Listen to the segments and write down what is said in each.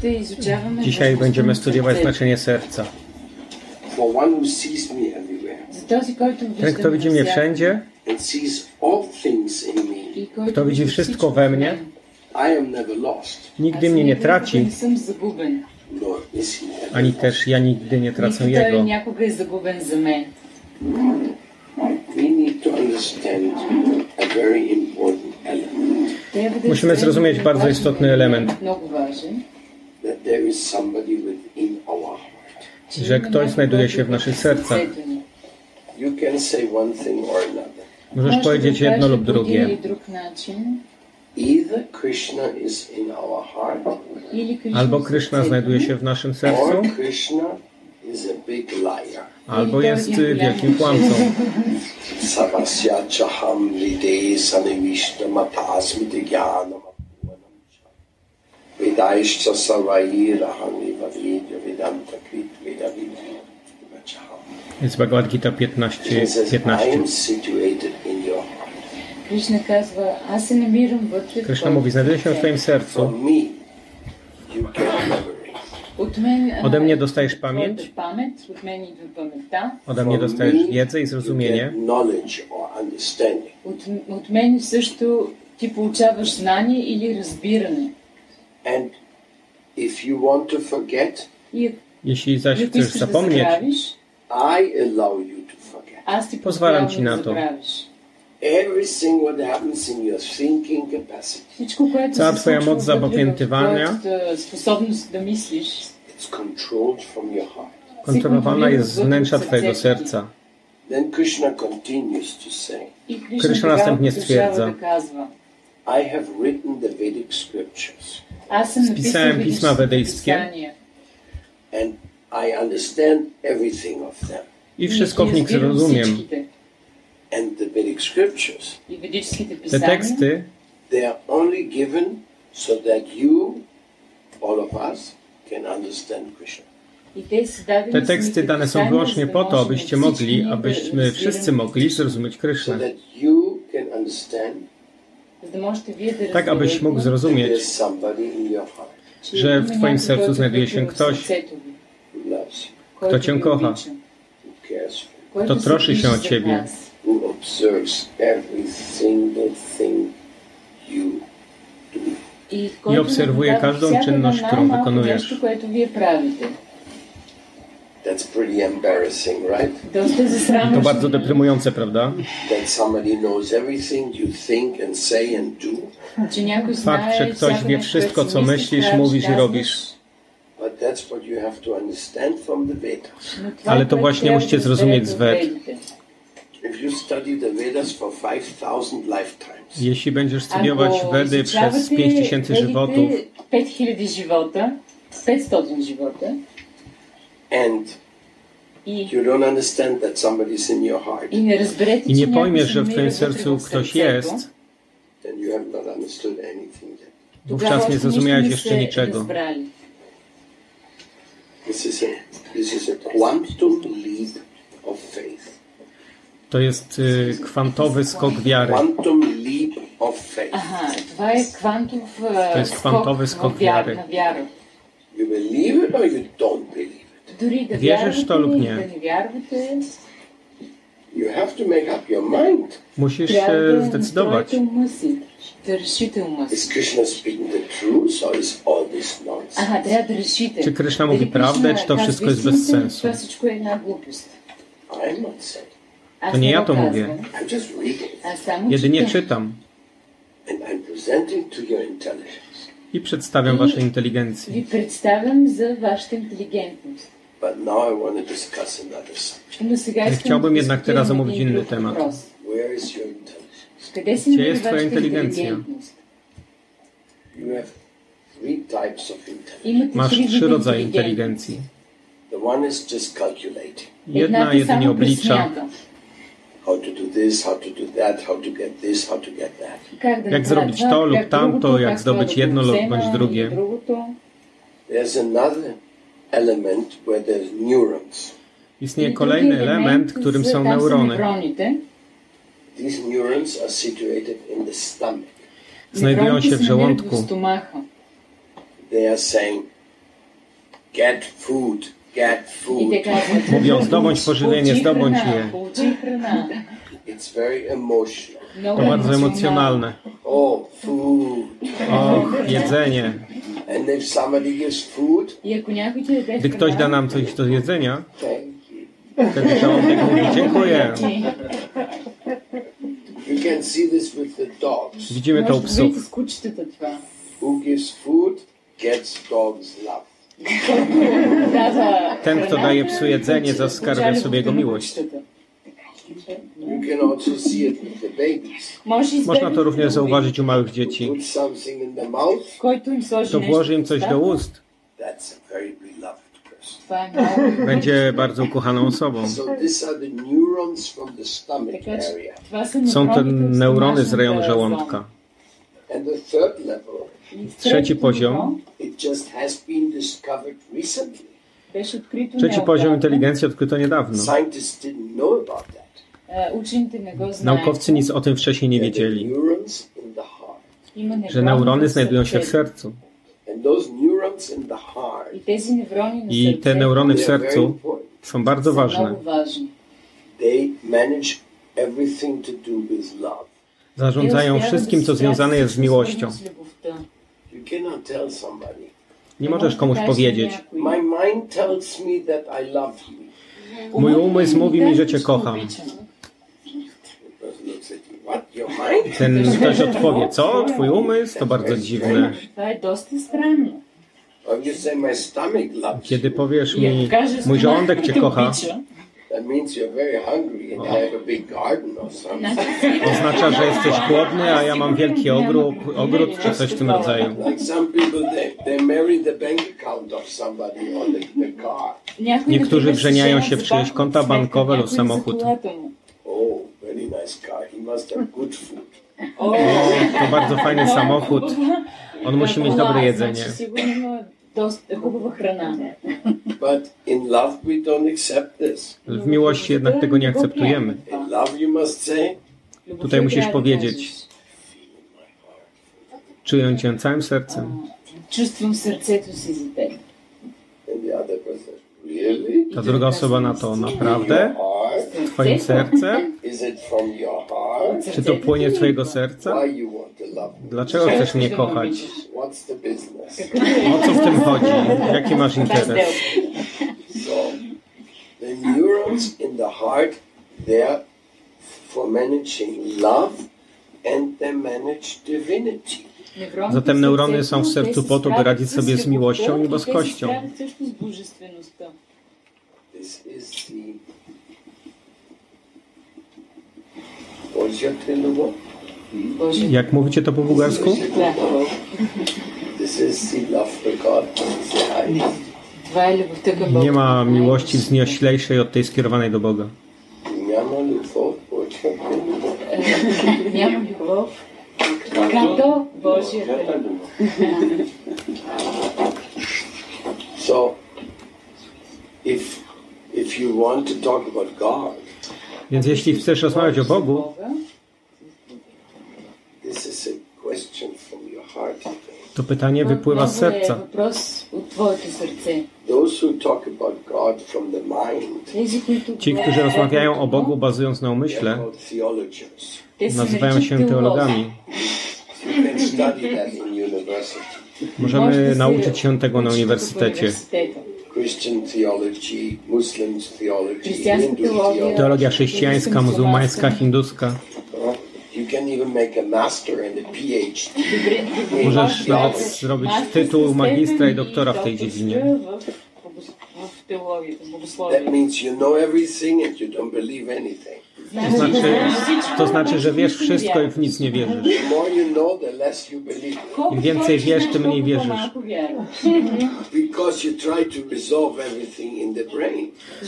Ние ще изучаваме Dzisiaj важността będziemy на studiować сърцето. znaczenie serca. For one who sees me everywhere За този, който вижда Ten, kto widzi mnie навсякъде wszędzie, and sees all things in me, и който kto widzi вижда wszystko всичко we в mnie, мен. I am never lost, nigdy Аз mnie nie никога traci, Не съм загубен. nor is he ever ani lost. też ja nigdy nie tracę Нито той Jego. някога е загубен за мен. We need to understand a very important element Трябва да Musimy разберем zrozumieć един bardzo важен istotny елемент, element. że ktoś znajduje się w naszych sercach. Możesz powiedzieć jedno lub drugie. Albo Krishna znajduje się w naszym sercu, albo jest wielkim kłamcą. Savasya chaham vide sanivishna matasmiti jnanam Vedaishcha sarvairaham vidya vedanta krit vedavidya Jest Bhagavad Gita 15, He says, I 15. am situated in your heart. Кришна казва, аз се намирам вътре в Kryszna твоето mówi, znajduję się w сърце. Twoim sercu. From me, you get memory. От мен, а, Ode mnie dostajesz твоята pamięć, памет, от мен идва паметта. ode mnie From dostajesz me, wiedzę i you zrozumienie, get knowledge or understanding. От, от мен също ти получаваш знание или разбиране. And if you want to forget, jeśli zaś chcesz zapomnieć, I allow you to forget. pozwalam ci na to. Cała Twoja moc zapamiętywania kontrolowana jest z wnętrza Twojego serca. Krishna następnie stwierdza. I have written the Vedic scriptures. Spisałem pisma wedyjskie. And I understand everything of them. I wszystko w nich zrozumiem. And the Vedic scriptures. Te teksty they are only given so that you all of us can understand Krishna. Te teksty dane są wyłącznie po to, abyśmy mogli, abyśmy wszyscy mogli zrozumieć Krysznę tak abyś mógł zrozumieć, że w Twoim sercu znajduje się ktoś, kto Cię kocha, kto troszczy się o Ciebie, i obserwuje każdą czynność, którą wykonujesz. That's pretty embarrassing, right? To bardzo deprymujące, prawda? Fakt, że ktoś wie wszystko, co myślisz, mówisz i robisz. Ale to właśnie musicie zrozumieć z Ved. Jeśli będziesz studiować Wedy przez 5000 żywotów, 5000 żywota, 500 żywota, And I, you don't understand that somebody's in your heart. I, I nie pojmiesz, że w twoim sercu ktoś jest, then you have not understood anything yet. wówczas nie zrozumiałeś jeszcze niczego. This is a, this is a quantum leap of faith. To jest y, kwantowy skok wiary. Aha, to jest kwantowy skok wiary. You believe it or you don't believe Wierzysz to lub nie? Musisz się zdecydować. Czy Krishna mówi prawdę, czy to wszystko jest bez sensu? To nie ja to mówię. Jedynie czytam. I przedstawiam waszej inteligencji. I przedstawiam. Chciałbym jednak teraz omówić inny temat. Gdzie jest Twoja inteligencja? Masz trzy rodzaje inteligencji. Jedna jedynie oblicza. Jak zrobić to lub tamto, jak zdobyć jedno lub bądź drugie. Jest Istnieje kolejny element, którym są neurony. Znajdują się w żołądku. Mówią, zdobądź pożywienie, zdobądź je. It's very emotional. To bardzo emocjonalne. Oh, food. Och, jedzenie. And if somebody gives food, Gdy ktoś da nam coś do jedzenia, wtedy żołądek mówi dziękuję. You can see this with the dogs. Widzimy to u psów. Who gives food gets dog's love. Ten, kto daje psu jedzenie, zaskarbia sobie jego miłość. Można to również zauważyć u małych dzieci. Kto włoży im coś do ust, będzie bardzo ukochaną osobą. Są to neurony z rejonu żołądka. Trzeci poziom. Trzeci poziom inteligencji odkryto niedawno. Naukowcy nic o tym wcześniej nie wiedzieli, że neurony znajdują się w sercu. I te neurony w sercu są bardzo ważne. Zarządzają wszystkim, co związane jest z miłością. Nie możesz komuś powiedzieć. Mój umysł mówi mi, że Cię kocham. Ten ktoś odpowie, co? Twój umysł? To bardzo dziwne. Kiedy powiesz mi, mój żołądek cię kocha, Oznacza, że jesteś głodny, a ja mam wielki ogród, ogród czy coś w tym rodzaju. Niektórzy wrzeniają się w czyjeś konta bankowe lub samochód колата му. Oh, very nice car. He must have good food. О, To bardzo fajny samochód. On musi mieć dobre jedzenie. Значи сигурно има доста хубава храна. But in love, we don't accept this. W miłości jednak tego nie akceptujemy. In love, you must say, Любовта Tutaj musisz трябва да powiedzieć. кажеш, Czuję cię całym sercem. Чувствам сърцето си за теб. and the other person, really? Ta druga osoba na to naprawdę? Twoim sercem? Czy to płynie z Twojego serca? Dlaczego chcesz mnie kochać? O co w tym chodzi? Jaki masz interes? Zatem neurony są w sercu po to, by radzić sobie z miłością i boskością. This Jak mówicie to po bułgarsku? Nie ma miłości wznioślejszej od tej skierowanej do Boga. Nie ma miłości. So, if, if you want to talk about God, więc jeśli chcesz rozmawiać o Bogu, to pytanie wypływa z serca. Ci, którzy rozmawiają o Bogu bazując na umyśle, nazywają się teologami. Możemy nauczyć się tego na uniwersytecie. Teologia chrześcijańska, muzułmańska, hinduska. Możesz nawet zrobić tytuł magistra i doktora w tej dziedzinie. That means you know everything and you don't believe anything. To znaczy, to znaczy, że wiesz wszystko i w nic nie wierzysz. Im więcej wiesz, tym mniej wierzysz.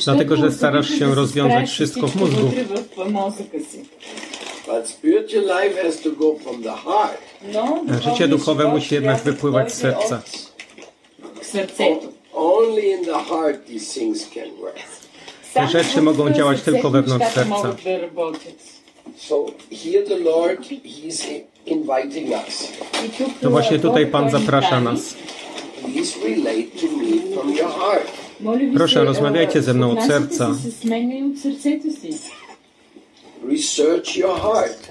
Dlatego, że starasz się rozwiązać wszystko w mózgu. Życie duchowe musi jednak wypływać z serca. Serce. Te rzeczy mogą działać tylko wewnątrz serca. To właśnie tutaj Pan zaprasza nas. Proszę, rozmawiajcie ze mną od serca.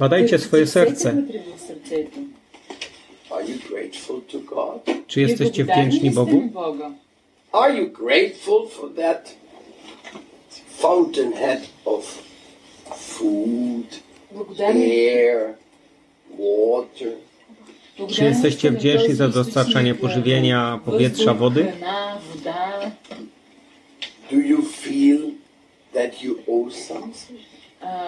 Badajcie swoje serce. Czy jesteście wdzięczni Bogu? Are you grateful for that fountainhead of food, air, water? Czy jesteście wdzięczni za dostarczanie pożywienia, powietrza, wody? Do you feel that you owe something?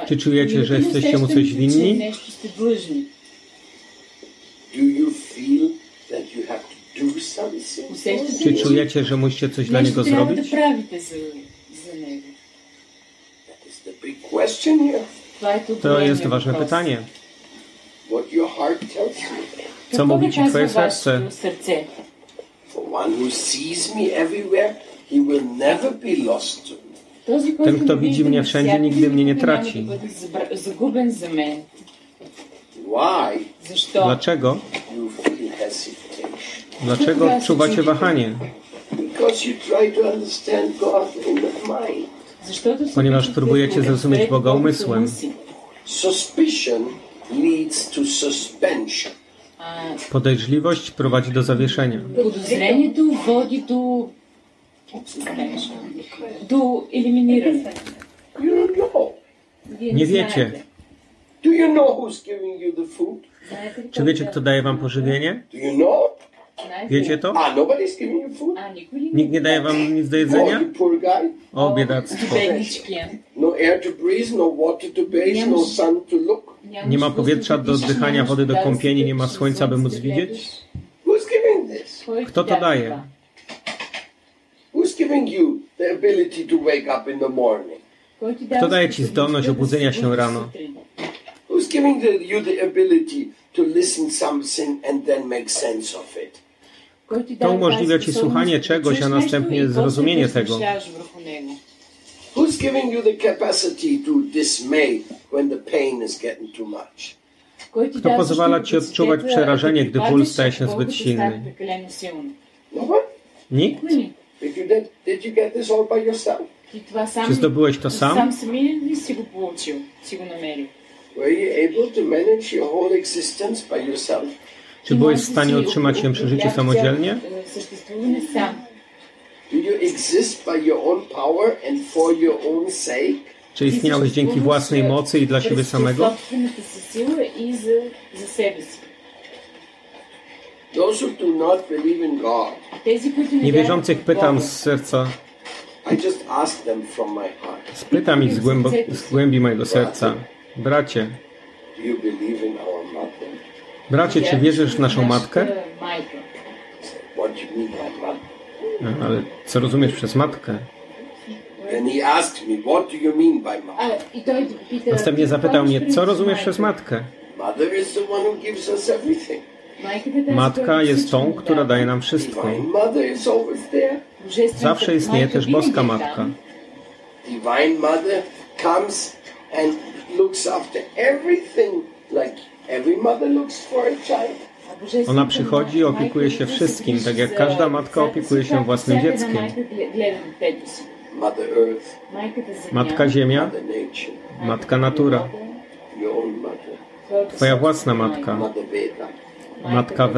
Czy czujecie, że jesteście mu coś winni? Do you feel that you have czy czujecie, że musicie coś dla niego zrobić? To jest ważne pytanie. Co mówi ci twoje serce? Ten, kto widzi mnie wszędzie, nigdy mnie nie traci. Dlaczego? Dlaczego odczuwacie wahanie? Ponieważ próbujecie zrozumieć Boga umysłem. Podejrzliwość prowadzi do zawieszenia. Podejrzenie prowadzi do do eliminowania. Nie wiecie. Czy wiecie, kto daje wam pożywienie? Wiecie to? Nikt nie daje wam nic do jedzenia? O, biedactwo. Nie ma powietrza do oddychania, wody do kąpienia, nie ma słońca, by móc widzieć? Kto to daje? Kto daje ci zdolność obudzenia się rano? Kto daje ci zdolność ability to listen something and then? To umożliwia ci słuchanie czegoś, a następnie zrozumienie tego. To? Kto pozwala ci odczuwać przerażenie, gdy ból staje się zbyt silny? No nikt? Czy zdobyłeś to sam? Were you able to manage your whole existence by yourself? Czy byłeś w stanie otrzymać się przy życiu samodzielnie? Czy istniałeś dzięki własnej mocy i dla siebie samego? Niewierzących pytam z serca. Spytam ich z, głębi mojego serca. Bracie, Bracie, czy wierzysz w naszą matkę? Ale co rozumiesz przez matkę? Następnie zapytał mnie, co rozumiesz przez matkę? Matka jest tą, która daje nam wszystko. Zawsze istnieje też boska matka. Divine Mother comes and looks after everything like ona przychodzi i opiekuje się wszystkim, tak jak każda matka opiekuje się własnym dzieckiem. Matka Ziemia, matka natura, twoja własna matka, Mother Veda, matka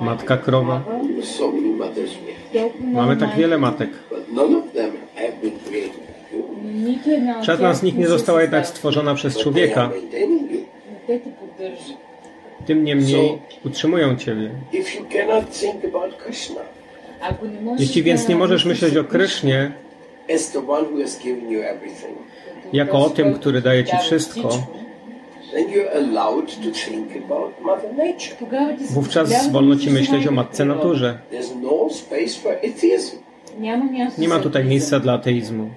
matka krowa. Mamy tak wiele matek. Żadna z nich nie została jednak stworzona przez człowieka. Tym niemniej utrzymują Ciebie. Jeśli więc nie możesz myśleć o Krysznie, jako o tym, który daje Ci wszystko, Wówczas wolno ci myśleć o matce naturze. Nie ma tutaj miejsca dla ateizmu.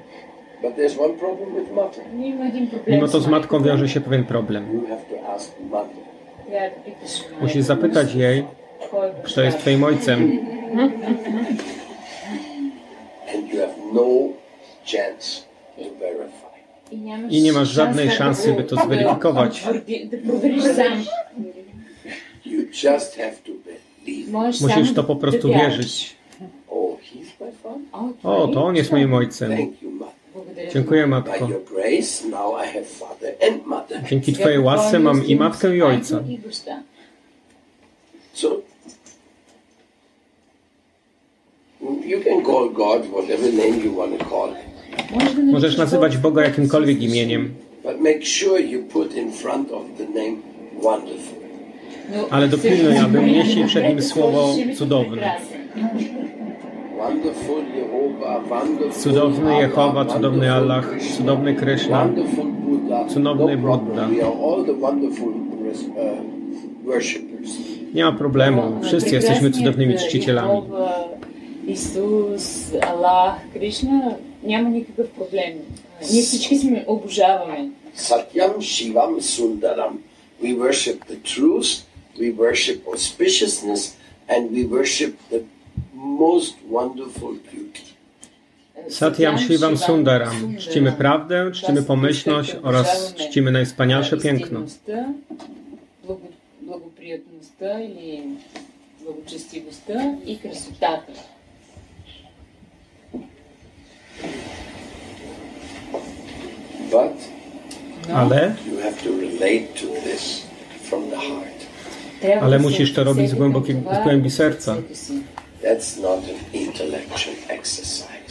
Mimo to z matką wiąże się pewien problem. Musisz zapytać jej, kto jest twoim ojcem. I nie masz żadnej szansy, by to zweryfikować. Musisz to po prostu wierzyć. O, to on jest moim ojcem. Dziękuję, Matko. Dzięki Twojej łasce mam i matkę, i ojca. Możesz nazywać Boga jakimkolwiek imieniem. Ale dopilnuj, aby umieścić przed nim słowo cudowne. Wonderful Jehovah, wonderful Cudowny Allah, Jehowa, cudowny wonderful Allah, Krishna, cudowny Kryszna, wonderful Buddha. Cudowny no problem. Buddha. We are all the wonderful uh, worshippers. Nie ma problemu, wszyscy jesteśmy cudownymi czcicielami. Йehова, Исус, Аллах, Кришна, няма никакъв проблем. Ние всички сме обожаваме. Satyam Shivam Sundaram. We worship the truth, we worship auspiciousness, and we worship the most wonderful beauty. Satyam Shivam Sundaram. Czcimy prawdę, czcimy pomyślność oraz czcimy najwspanialsze piękno. Ale? ale musisz to robić z głębokiej z głębi serca.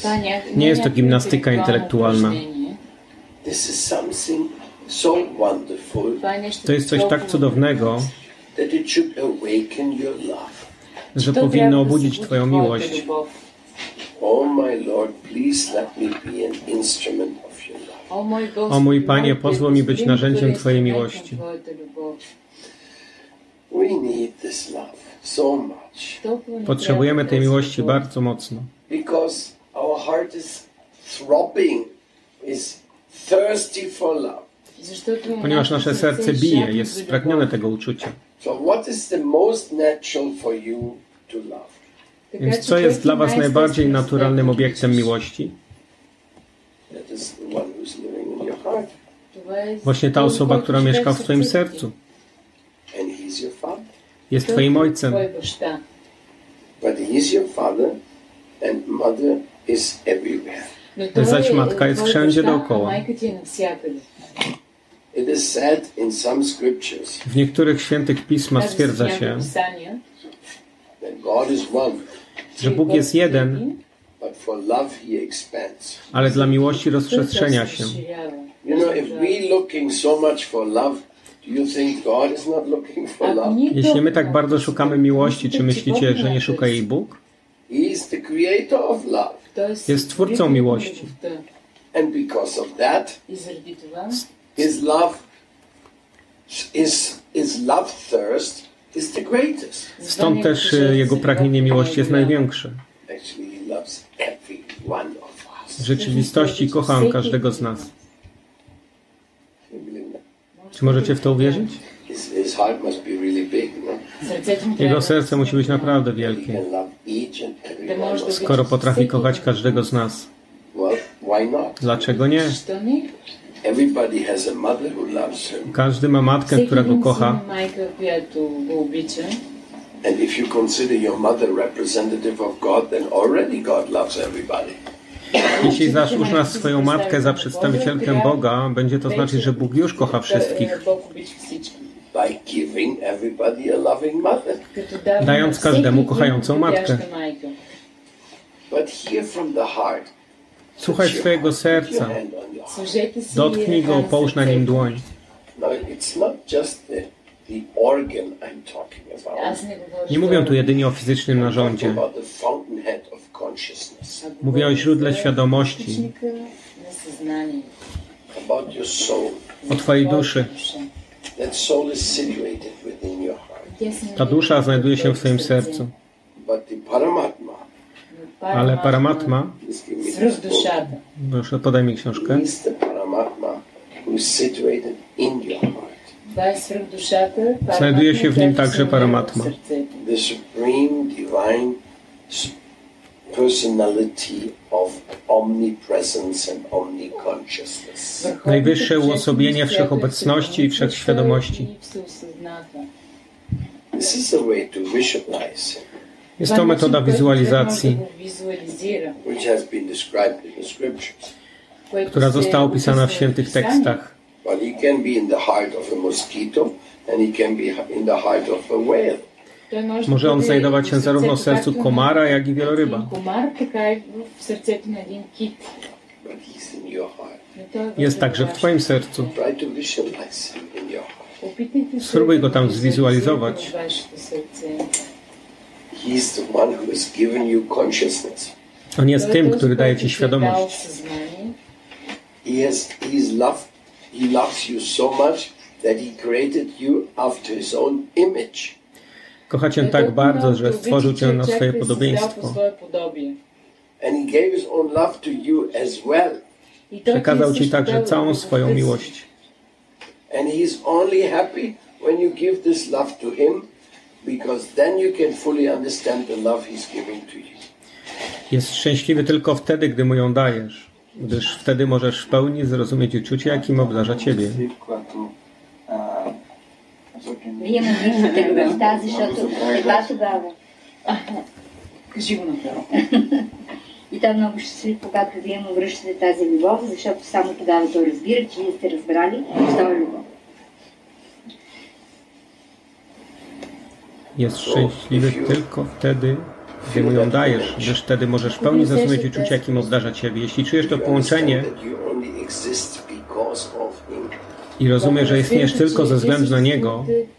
To nie, nie jest to gimnastyka intelektualna. To jest coś tak cudownego, że powinno obudzić Twoją miłość. O mój Panie, pozwól mi być narzędziem Twojej miłości. We need this love. Potrzebujemy tej miłości bardzo mocno. Ponieważ nasze serce bije, jest spragnione tego uczucia. Więc co jest dla Was najbardziej naturalnym obiektem miłości? Właśnie ta osoba, która mieszka w swoim sercu jest Twoim ojcem. Zaś matka jest wszędzie dookoła. W niektórych świętych pismach stwierdza się, że Bóg jest jeden, ale dla miłości rozprzestrzenia się. You know, if we're looking so much for love jeśli my tak bardzo szukamy miłości, czy myślicie, że nie szuka jej Bóg? Jest twórcą miłości. His love. Stąd też e, jego pragnienie miłości jest największe. W rzeczywistości kocha on każdego z nas. Czy możecie w to uwierzyć? No? Jego serce musi być naprawdę wielkie, skoro potrafi kochać każdego z nas. Dlaczego nie? Każdy ma matkę, która go kocha. And if you consider your mother representative of God, then already God loves everybody. Jeśli zaś uznasz swoją matkę za przedstawicielkę Boga, będzie to znaczyć, że Bóg już kocha wszystkich. Dając każdemu kochającą matkę. Słuchaj swojego serca. Dotknij go, połóż na nim dłoń. Nie mówię tu jedynie o fizycznym narządzie. Mówię o źródle świadomości, o Twojej duszy. Ta dusza znajduje się w Twoim sercu. Ale Paramatma, proszę podaj mi książkę, znajduje się w nim także Paramatma. Najwyższe uosobienie wszechobecności i wszechświadomości. Jest to metoda wizualizacji, która została opisana w świętych tekstach. But he can be in the heart of a mosquito and he can be in the heart of a whale. Może on znajdować się zarówno w sercu komara, jak i wieloryba. Jest także w Twoim sercu. Spróbuj go tam zwizualizować. On jest tym, który daje Ci świadomość. He loves you so much that he created you after his own image. Kocha Cię tak bardzo, że stworzył Cię na swoje podobieństwo. Przekazał Ci także całą swoją miłość. Jest szczęśliwy tylko wtedy, gdy mu ją dajesz, gdyż wtedy możesz w pełni zrozumieć uczucie, jakim obdarza Ciebie. когато а, особено- Вие му виждате любовта, защото едва тогава. Кажи го направо. И той е много щастлив, когато вие му връщате тази любов, защото само тогава той разбира, че вие сте разбрали, що е любов. Jest szczęśliwy tylko wtedy, gdy mu ją dajesz, gdyż wtedy możesz w pełni zrozumieć uczucie, jakim obdarza Ciebie. Jeśli czujesz to You połączenie understand that you only exist because of him. i rozumiesz, że istniejesz tylko ze względu na Niego, Заради него.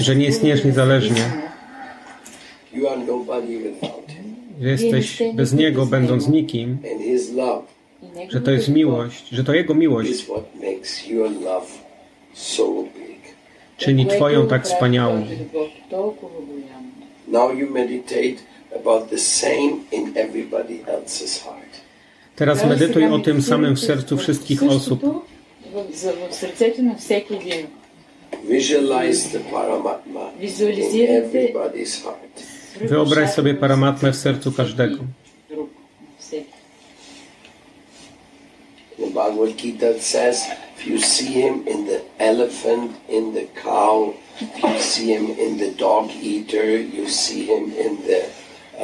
że nie istniejesz niezależnie. Że jesteś bez Niego, będąc nikim. Że to jest miłość, że to Jego miłość czyni Twoją tak wspaniałą. Teraz medytuj o tym samym w sercu wszystkich osób. В, за- в сърцето на всеки един. Visualize the Paramatma in Визуализирайте everybody's heart. Wyobraź sobie paramatmę w sercu każdego. Друг. Всеки. The Bhagavad Gita says, if you see him in the elephant, in the cow, you see him in the dog eater, you see him in the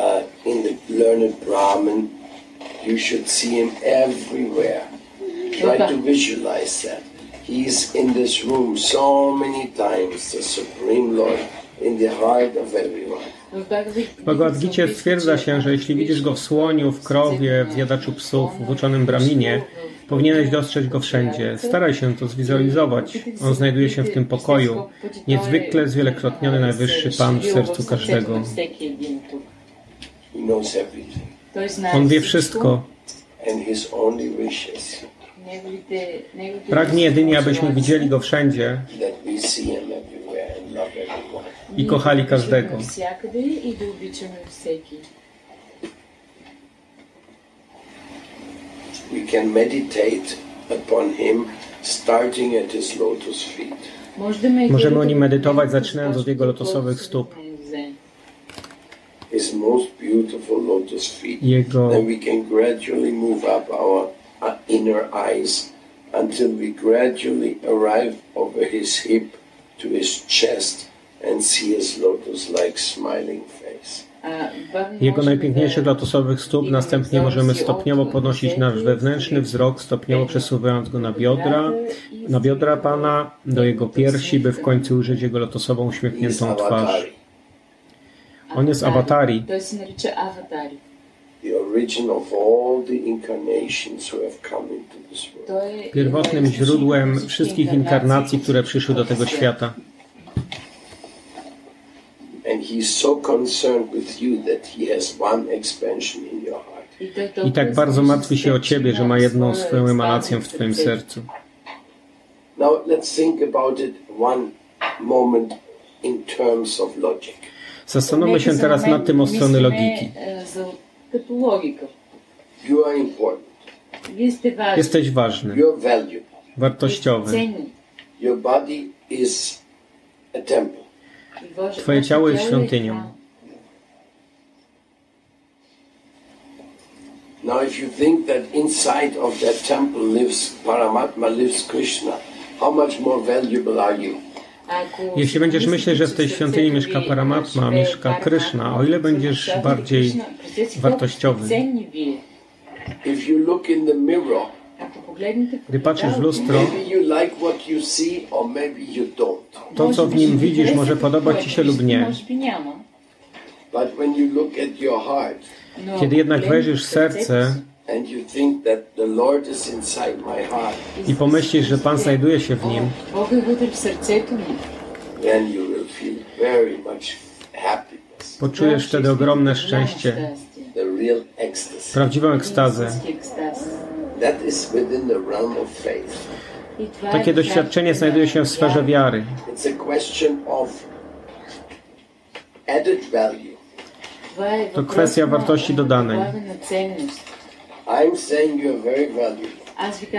uh, in the learned Brahmin, you should see him everywhere. Try to visualize that. He's in this room so many times, the Supreme Lord, in the heart of everyone. W Bhagavad Gita stwierdza się, że jeśli widzisz go w słoniu, w krowie, w zjadaczu psów, w uczonym braminie, powinieneś dostrzec go wszędzie. Staraj się to zwizualizować. On znajduje się w tym pokoju. Niezwykle zwielokrotniony Najwyższy Pan w sercu każdego. He knows everything. On wie wszystko. And his only wish is Pragnie jedynie, abyśmy widzieli Go wszędzie i kochali każdego. Możemy o nim medytować, zaczynając od jego lotosowych stóp. Jego Uh, inner eyes until we gradually arrive over his hip to his chest and see his lotus-like smiling face. Jego najpiękniejszych lotosowych stóp, następnie możemy stopniowo podnosić nasz wewnętrzny wzrok, stopniowo przesuwając go na biodra, na biodra Pana, do jego piersi, by w końcu ujrzeć jego lotosową uśmiechniętą twarz. On jest awatari. Pierwotnym źródłem wszystkich inkarnacji, które przyszły do tego świata. And he's so concerned with you that he has one expansion in your heart. I tak bardzo martwi się o Ciebie, że ma jedną swoją emanację w Twoim sercu. Zastanówmy się teraz nad tym od strony logiki typu logika. You are important. Jesteś ważny. Jesteś ważny. Valuable. Wartościowy. Your body is a temple. Twoje ciało jest świątynią. Now if you think that inside of that temple lives Paramatma, lives Krishna, how much more valuable are you? Jeśli będziesz myśleć, że w tej świątyni mieszka Paramatma, mieszka Krishna, o ile będziesz bardziej wartościowy. Gdy patrzysz w lustro, to co w nim widzisz może podobać Ci się lub nie. Kiedy jednak wejrzysz w serce, i pomyślisz, że Pan znajduje się w nim. Poczujesz wtedy ogromne szczęście, prawdziwą ekstazę. Takie doświadczenie znajduje się w sferze wiary. To kwestia wartości dodanej.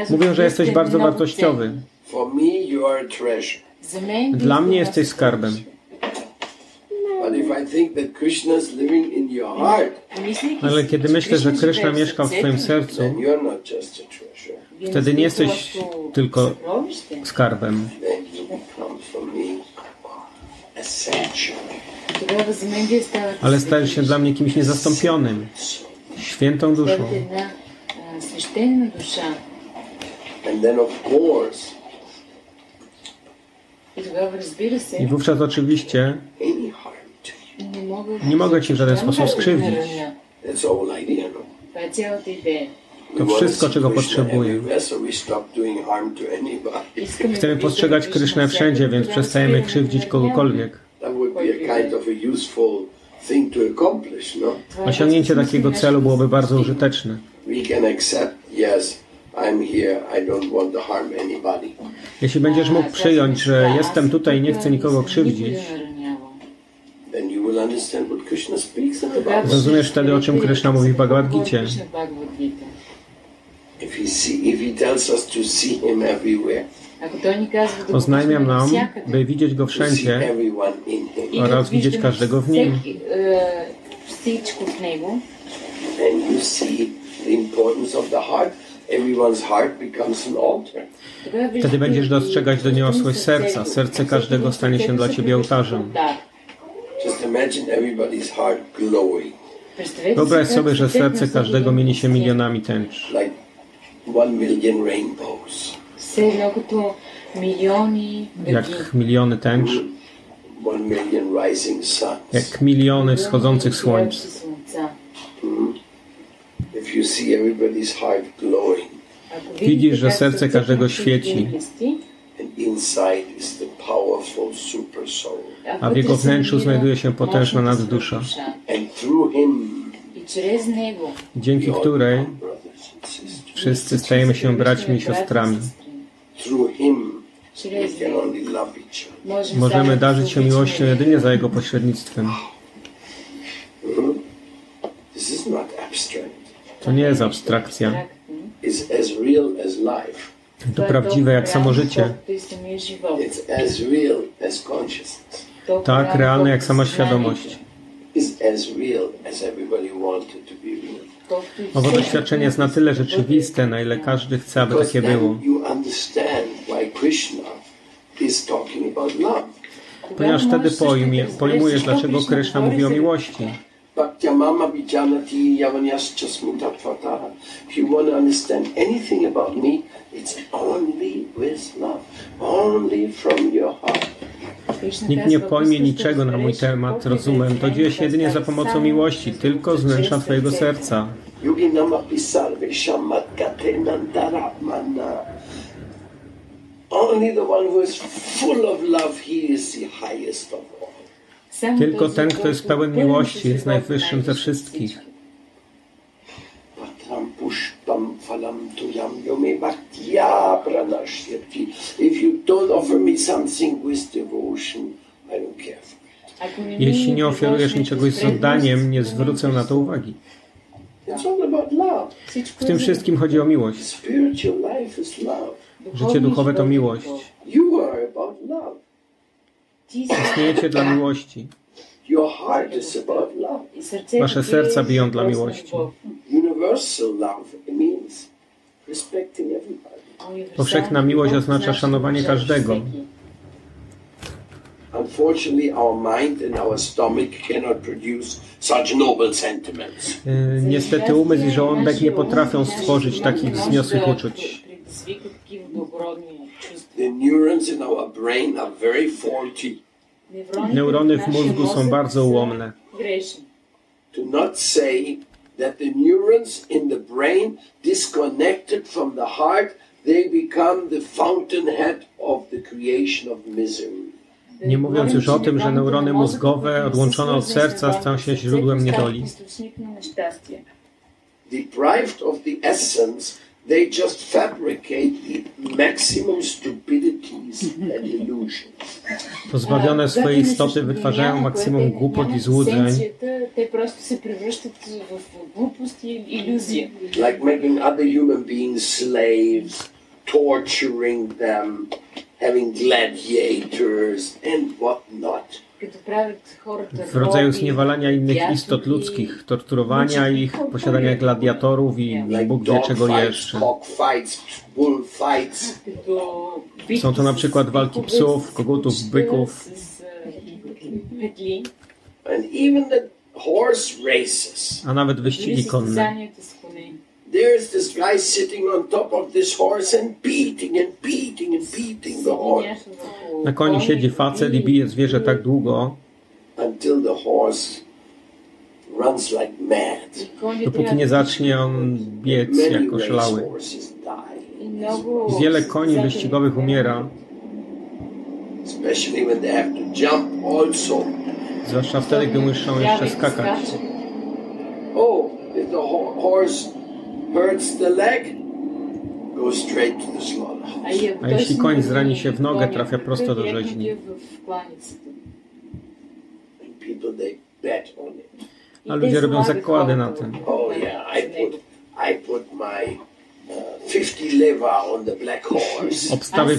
Mówią, że jesteś bardzo wartościowy. Dla mnie jesteś skarbem. Ale kiedy myślę, że Krishna mieszka w Twoim sercu, wtedy nie jesteś tylko skarbem. Ale stajesz się dla mnie kimś niezastąpionym świętą duszą. I wówczas oczywiście nie mogę Ci w żaden sposób skrzywdzić. To wszystko, czego potrzebuję. Chcemy postrzegać Krysznę wszędzie, więc przestajemy krzywdzić kogokolwiek. Osiągnięcie takiego celu byłoby bardzo użyteczne. Jeśli będziesz mógł przyjąć, że jestem tutaj, nie chcę nikogo krzywdzić, zrozumiesz wtedy, o czym Krishna mówi w Bhagavad Gita. Oznajmia nam, by widzieć Go wszędzie oraz widzieć każdego w Nim. Wtedy będziesz dostrzegać doniosłość serca. Serce każdego stanie się dla Ciebie ołtarzem. Wyobraź sobie, że serce każdego mieni się milionami tęcz. Rainbows jak miliony tęcz, jak miliony wschodzących słońc. Widzisz, że serce każdego świeci, a w jego wnętrzu znajduje się potężna naddusza, dzięki której wszyscy stajemy się braćmi i siostrami. Możemy darzyć się miłością jedynie za Jego pośrednictwem. To nie jest abstrakcja. To prawdziwe jak samo życie. Tak realne jak sama świadomość. Owo doświadczenie jest na tyle rzeczywiste, na ile każdy chce, aby takie było understand why Krishna is talking about love. Ponieważ wtedy pojmie, pojmujesz, dlaczego Krishna mówi o miłości. Nikt nie pojmie niczego na mój temat rozumem. To dzieje się jedynie za pomocą miłości, tylko z wnętrza Twojego serca. Yogi namapi sarvesham madgate. Tylko ten, kto jest pełen miłości, jest najwyższym ze wszystkich. Jeśli nie ofiarujesz mi czegoś z oddaniem, nie zwrócę na to uwagi. W tym wszystkim chodzi o miłość. Życie duchowe to miłość. Istniejecie dla miłości. Wasze serca biją dla miłości. Powszechna miłość oznacza znaczy szanowanie każdego. Niestety umysł i żołądek nie potrafią stworzyć takich wzniosłych uczuć. Предизвика такива благородни чувства. The neurons in our brain are very faulty. Невроните Neurony w нашия mózgu są мозък bardzo са ułomne. Грешни. To not say that the neurons in the brain disconnected from the heart, they become the fountainhead of the creation of misery. Nie mówiąc już o tym, że neurony mózgowe odłączone od serca stają się źródłem niedoli. Източник на нещастие. Deprived of the essence, They just fabricate the maximum stupidities and illusions. Pozbawione swojej istoty wytwarzają maksimum głupot i złudzeń. Like making other human beings slaves, torturing them, having gladiators and what not. w rodzaju zniewalania innych istot ludzkich, torturowania ich, posiadania gladiatorów i Bóg wie czego jeszcze. Są to na przykład walki psów, kogutów, byków. A nawet wyścigi konne there's this guy sitting on top of this horse and beating and beating and beating the horse. Na koniu siedzi facet i bije zwierzę tak długo, until the horse runs like mad. dopóki nie zacznie on biec jako szalały. Wiele koni wyścigowych umiera, Especially when they have to jump also. zwłaszcza wtedy, gdy muszą jeszcze skakać. Oh, if the horse Hurts the leg, go straight to the slaughterhouse. A jeśli koń zrani się w nogę, trafia prosto do rzeźni. A ludzie robią zakłady na tym. Oh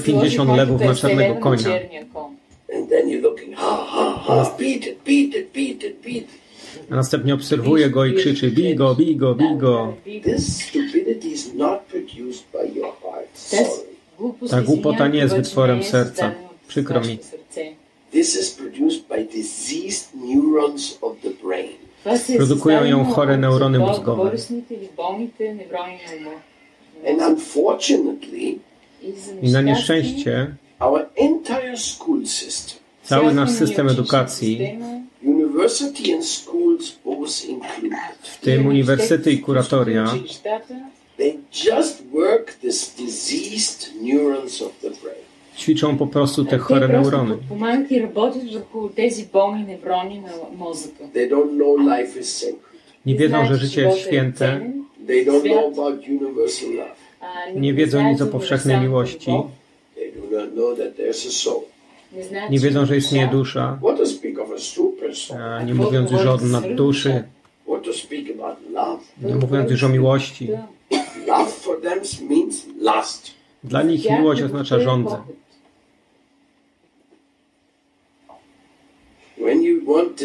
50 uh, lewów na czarnego konia. And then you're looking, ha, ha, ha, no. beat it, beat it, beat it, beat it a następnie obserwuje go i krzyczy bigo, bigo, bigo. Ta głupota nie jest wytworem serca. Przykro mi. Produkują ją chore neurony mózgowe. I na nieszczęście cały nasz system edukacji w tym uniwersytety i kuratoria. Ćwiczą po prostu te chore neurony. Nie wiedzą, że życie jest święte. Nie wiedzą nic o powszechnej miłości. Nie wiedzą, że istnieje dusza. What does speak of a nie mówiąc już o nadduszy, nie mówiąc już o miłości. Dla nich miłość oznacza żądzę. When you want to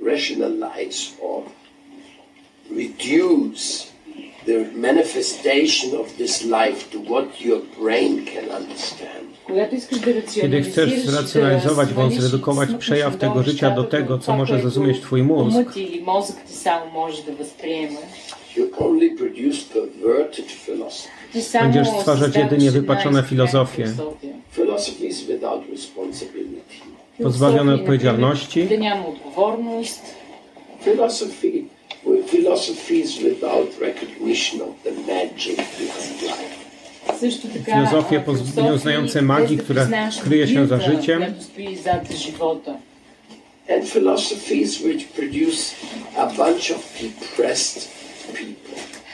rationalize or reduce the manifestation of this life to what your brain can understand. Kiedy chcesz zracjonalizować bądź zredukować przejaw tego życia do tego, co może zrozumieć Twój mózg, będziesz stwarzać jedynie wypaczone filozofie, pozbawione odpowiedzialności. Filozofia Filozofie nie uznające magii, która kryje się za życiem. And philosophies which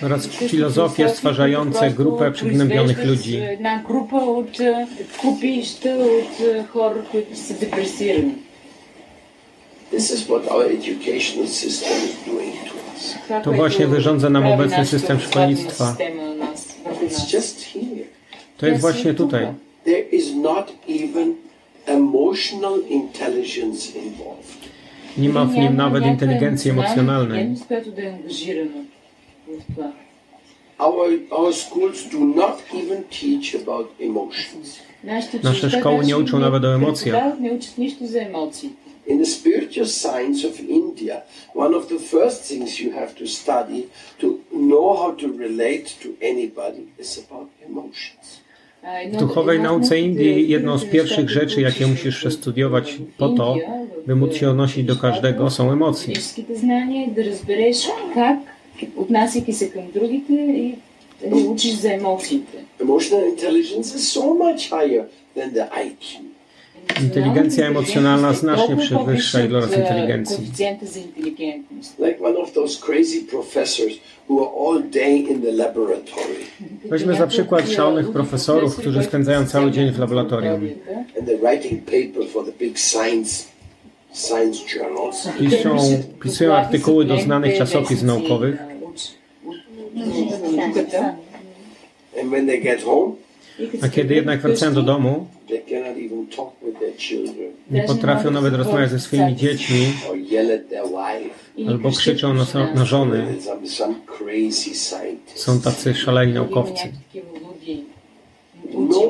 oraz filozofie stwarzające grupę przygnębionych ludzi. Na grupę od kupić od chorych, depresyjnych. This is what our educational system is doing to to właśnie wyrządza nam obecny system szkolnictwa. To jest właśnie tutaj. Nie ma w nim nawet inteligencji emocjonalnej. Nasze szkoły nie uczą nawet o emocjach. преподават, Не учат нищо за емоции. In the spiritual science of India, one of the first things you have to study to know how to relate to anybody is about emotions. А, W едно- duchowej една от nauce основните Indii jedną z неща, pierwszych които rzeczy, jakie учиш musisz в przestudiować po to, Индия, в by móc się odnosić do każdego, są emocje. Физическите знания, да разбереш как, отнасяйки се към другите и да учиш за емоциите. Emotional intelligence is so much higher than the IQ. Inteligencja emocjonalna znacznie przewyższa ilość inteligencji. Weźmy za przykład szalonych profesorów, którzy spędzają cały dzień w laboratorium. Piszą, pisują artykuły do znanych czasopism naukowych. And when they get home, a kiedy jednak wracają do domu, nie potrafią nawet rozmawiać ze swoimi dziećmi albo krzyczą na, na żony. Są tacy szaleni naukowcy. No.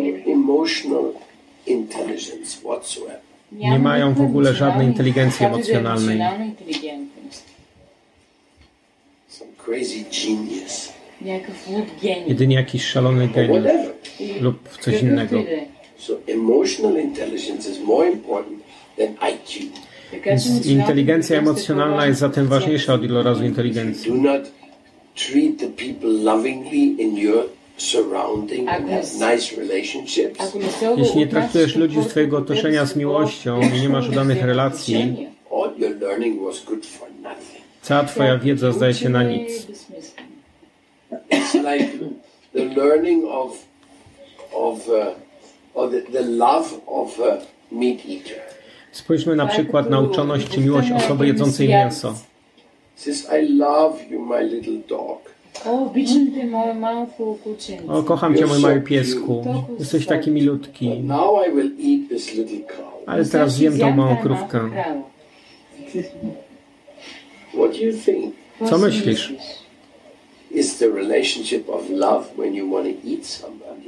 Nie mają w ogóle żadnej inteligencji emocjonalnej. Some crazy genius. Jak wód geni. Jedynie jakiś szalony geniusz lub coś innego. Więc inteligencja emocjonalna jest zatem ważniejsza od ilorazu inteligencji. Treat the people lovingly in your surrounding and have nice relationships. Jeśli nie traktujesz ludzi z Twojego otoczenia z miłością i nie masz udanych relacji, cała Twoja wiedza zdaje się na nic it's like the learning of of uh, or the, the love of meat eater. Spójrzmy na przykład na uczoność czy miłość osoby jedzącej mięso. Says, I love you, my little dog. O. Hmm? O, kocham cię, mój mały piesku. Jesteś taki milutki. Ale teraz zjem tą małą krówkę. Co myślisz?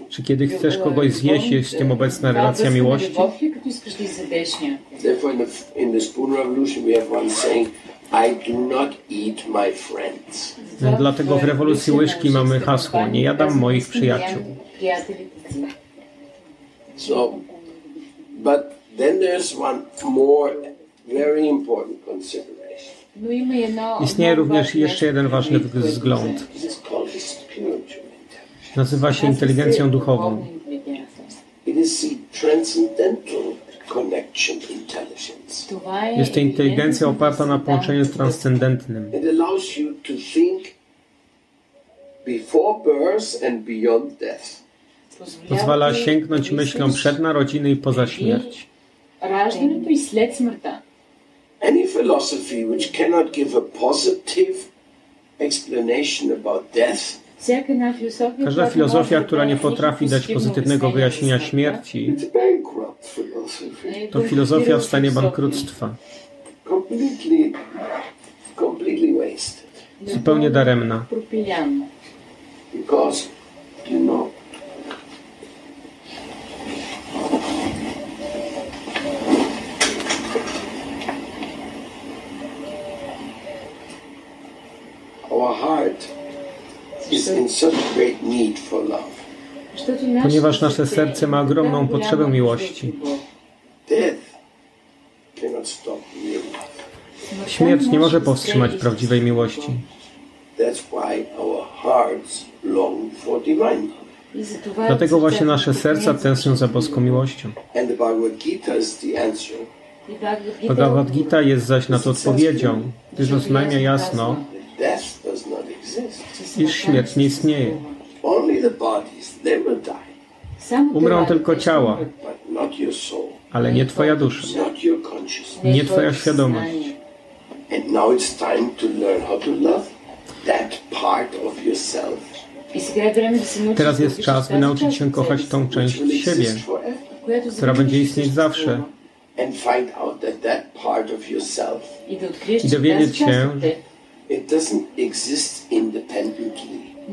Czy kiedy chcesz kogoś zjeść, jest w tym obecna relacja miłości? No, dlatego w rewolucji łyżki mamy hasło nie jadam moich przyjaciół. So, but then there's one more very important. Istnieje również jeszcze jeden ważny wzgląd. Nazywa się inteligencją duchową. Jest to inteligencja oparta na połączeniu transcendentnym. Pozwala sięgnąć myślą przed narodziny i poza śmierć. Any philosophy which cannot give a positive explanation about death Każda filozofia, która nie potrafi dać pozytywnego wyjaśnienia śmierci, to filozofia w stanie bankructwa. Zupełnie daremna. Ponieważ nasze serce ma ogromną potrzebę miłości. Śmierć nie może powstrzymać prawdziwej miłości. Dlatego właśnie nasze serca tęsknią za boską miłością. Bhagavad Gita jest zaś na to odpowiedzią, gdyż oznajmia jasno, iż śmierć nie istnieje. Umrą tylko ciała, ale nie Twoja dusza, nie Twoja świadomość. Teraz jest czas, by nauczyć się kochać tą część siebie, która będzie istnieć zawsze. I dowiedzieć się,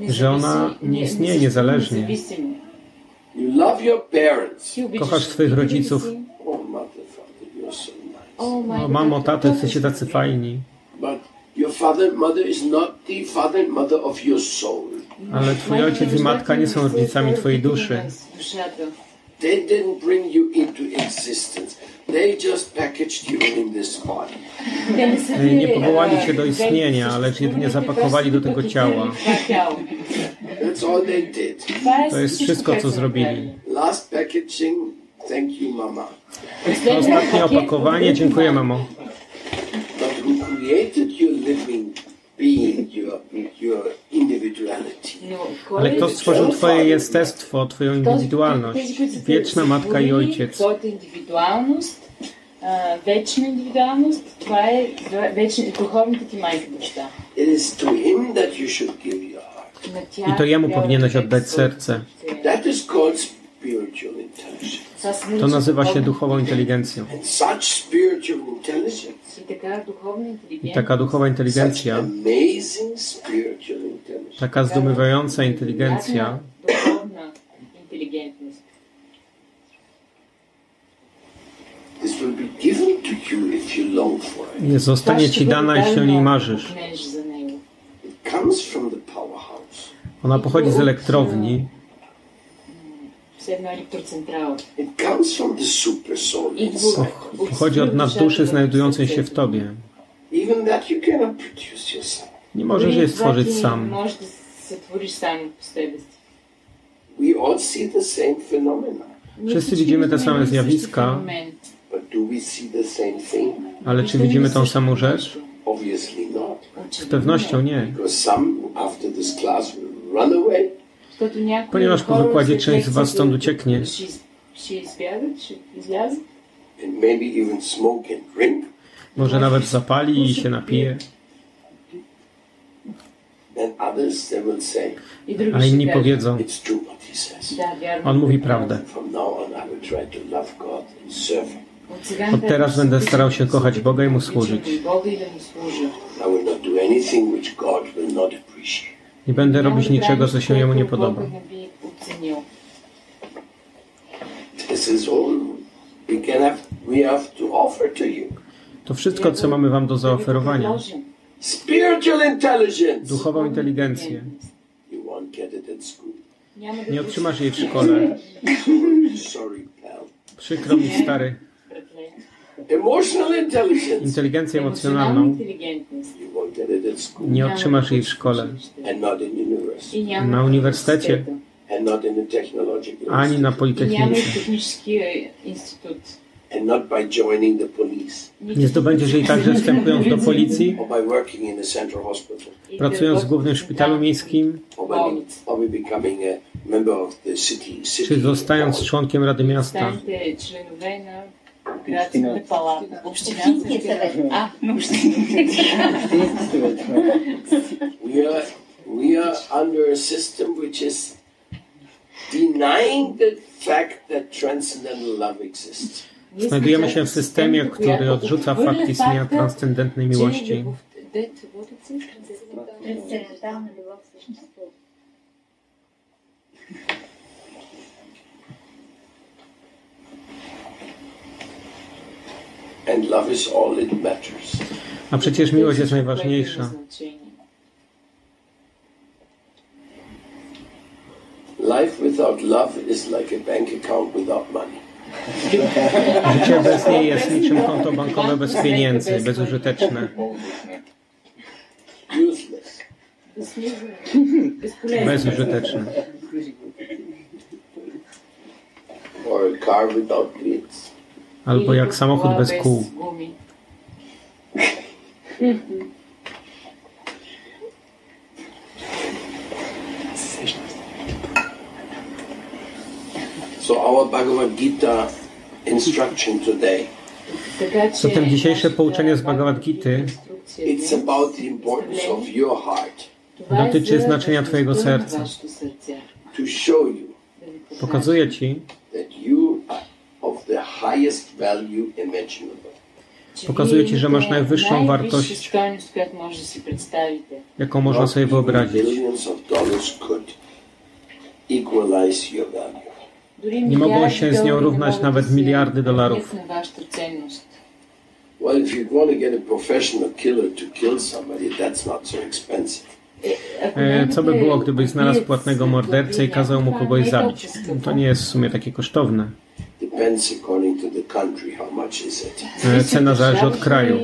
że ona nie istnieje niezależnie. Kochasz swoich rodziców. O, mamo, tato, jesteście tacy fajni. Ale twój ojciec i matka nie są rodzicami twojej duszy. They didn't bring you into existence. They just packaged you in this body. Nie powołali cię do istnienia, ale jedynie zapakowali do tego ciała. That's all they did. To jest wszystko, co zrobili. Last packaging, thank you, mama. Ostatnie opakowanie, dziękuję, mamo. But who created you living being, your, your individuality? Но кой Ale е kto stworzył twoje jestestwo, twoją този- indywidualność? тези, които са Wieczna matka i сътворили ojciec. Твоята индивидуалност, а, вечна индивидуалност, това е вечна, духовната ти майка баща. It is to him that you should give your heart. На тях I to jemu трябва powinieneś да oddać своето serce. сърце. That is called spiritual intelligence. Това се To нарича nazywa się духовна duchową inteligencją. I taka duchowa inteligencja, taka zdumiewająca inteligencja, nie zostanie ci dana, jeśli o niej marzysz. Ona pochodzi z elektrowni, Pochodzi od nadduszy znajdującej się w Tobie. Nie możesz jej stworzyć sam. Wszyscy widzimy te same zjawiska, ale czy widzimy tą samą rzecz? Z pewnością nie. Ponieważ po wykładzie część z Was stąd ucieknie. Może nawet zapali i się napije. A inni powiedzą, on mówi prawdę. Od teraz będę starał się kochać Boga i Mu służyć. I will not do anything which God will not appreciate. Nie będę robić niczego, co się jemu nie podoba. To wszystko, co mamy wam do zaoferowania. Duchową inteligencję. Nie otrzymasz jej w szkole. Przykro mi, stary. Inteligencję emocjonalną. nie otrzymasz jej w szkole, na uniwersytecie, ani na Politechnice. Nie zdobędziesz jej także wstępując do policji, pracując w głównym szpitalu miejskim, czy zostając członkiem Rady Miasta, Станете членове на градската палата. Общинския съвет. А, на общинския We are we are under a system which is denying the fact that transcendental love exists. Znajdujemy się w systemie, który odrzuca fakt istnienia transcendentnej miłości. Трансцендентална любов A przecież miłość jest najważniejsza. Life without love is like a bank account without money. Życie bez niej jest niczym konto bankowe bez pieniędzy, bezużyteczne. Useless. Bezużyteczne. Or a car without wheels. Albo jak samochód bez kół. So our Bhagavad Gita instruction today, Zatem dzisiejsze pouczenie z Bhagavad Gity it's about the importance of your heart dotyczy znaczenia Twojego serca. to show you Pokazuje Ci, that you Pokazuje ci, że masz najwyższą wartość, jaką można sobie wyobrazić. Nie mogą się z nią równać nawet miliardy dolarów. E, co by było, gdybyś znalazł płatnego mordercę i kazał mu kogoś zabić? To nie jest w sumie takie kosztowne. E, cena zależy od kraju.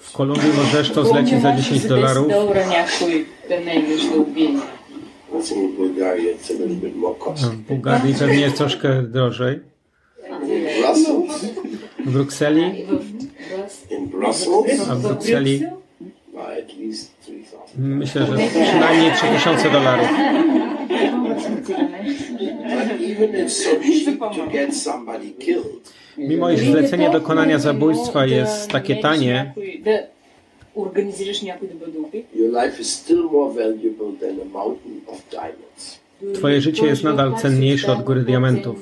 W Kolumbii możesz to zlecić za 10 dolarów. W Bułgarii pewnie jest troszkę drożej. W Brukseli? A w Brukseli? Myślę, że przynajmniej 3000 dolarów. Mimo iż zlecenie dokonania zabójstwa jest takie tanie, Twoje życie jest nadal cenniejsze od góry diamentów.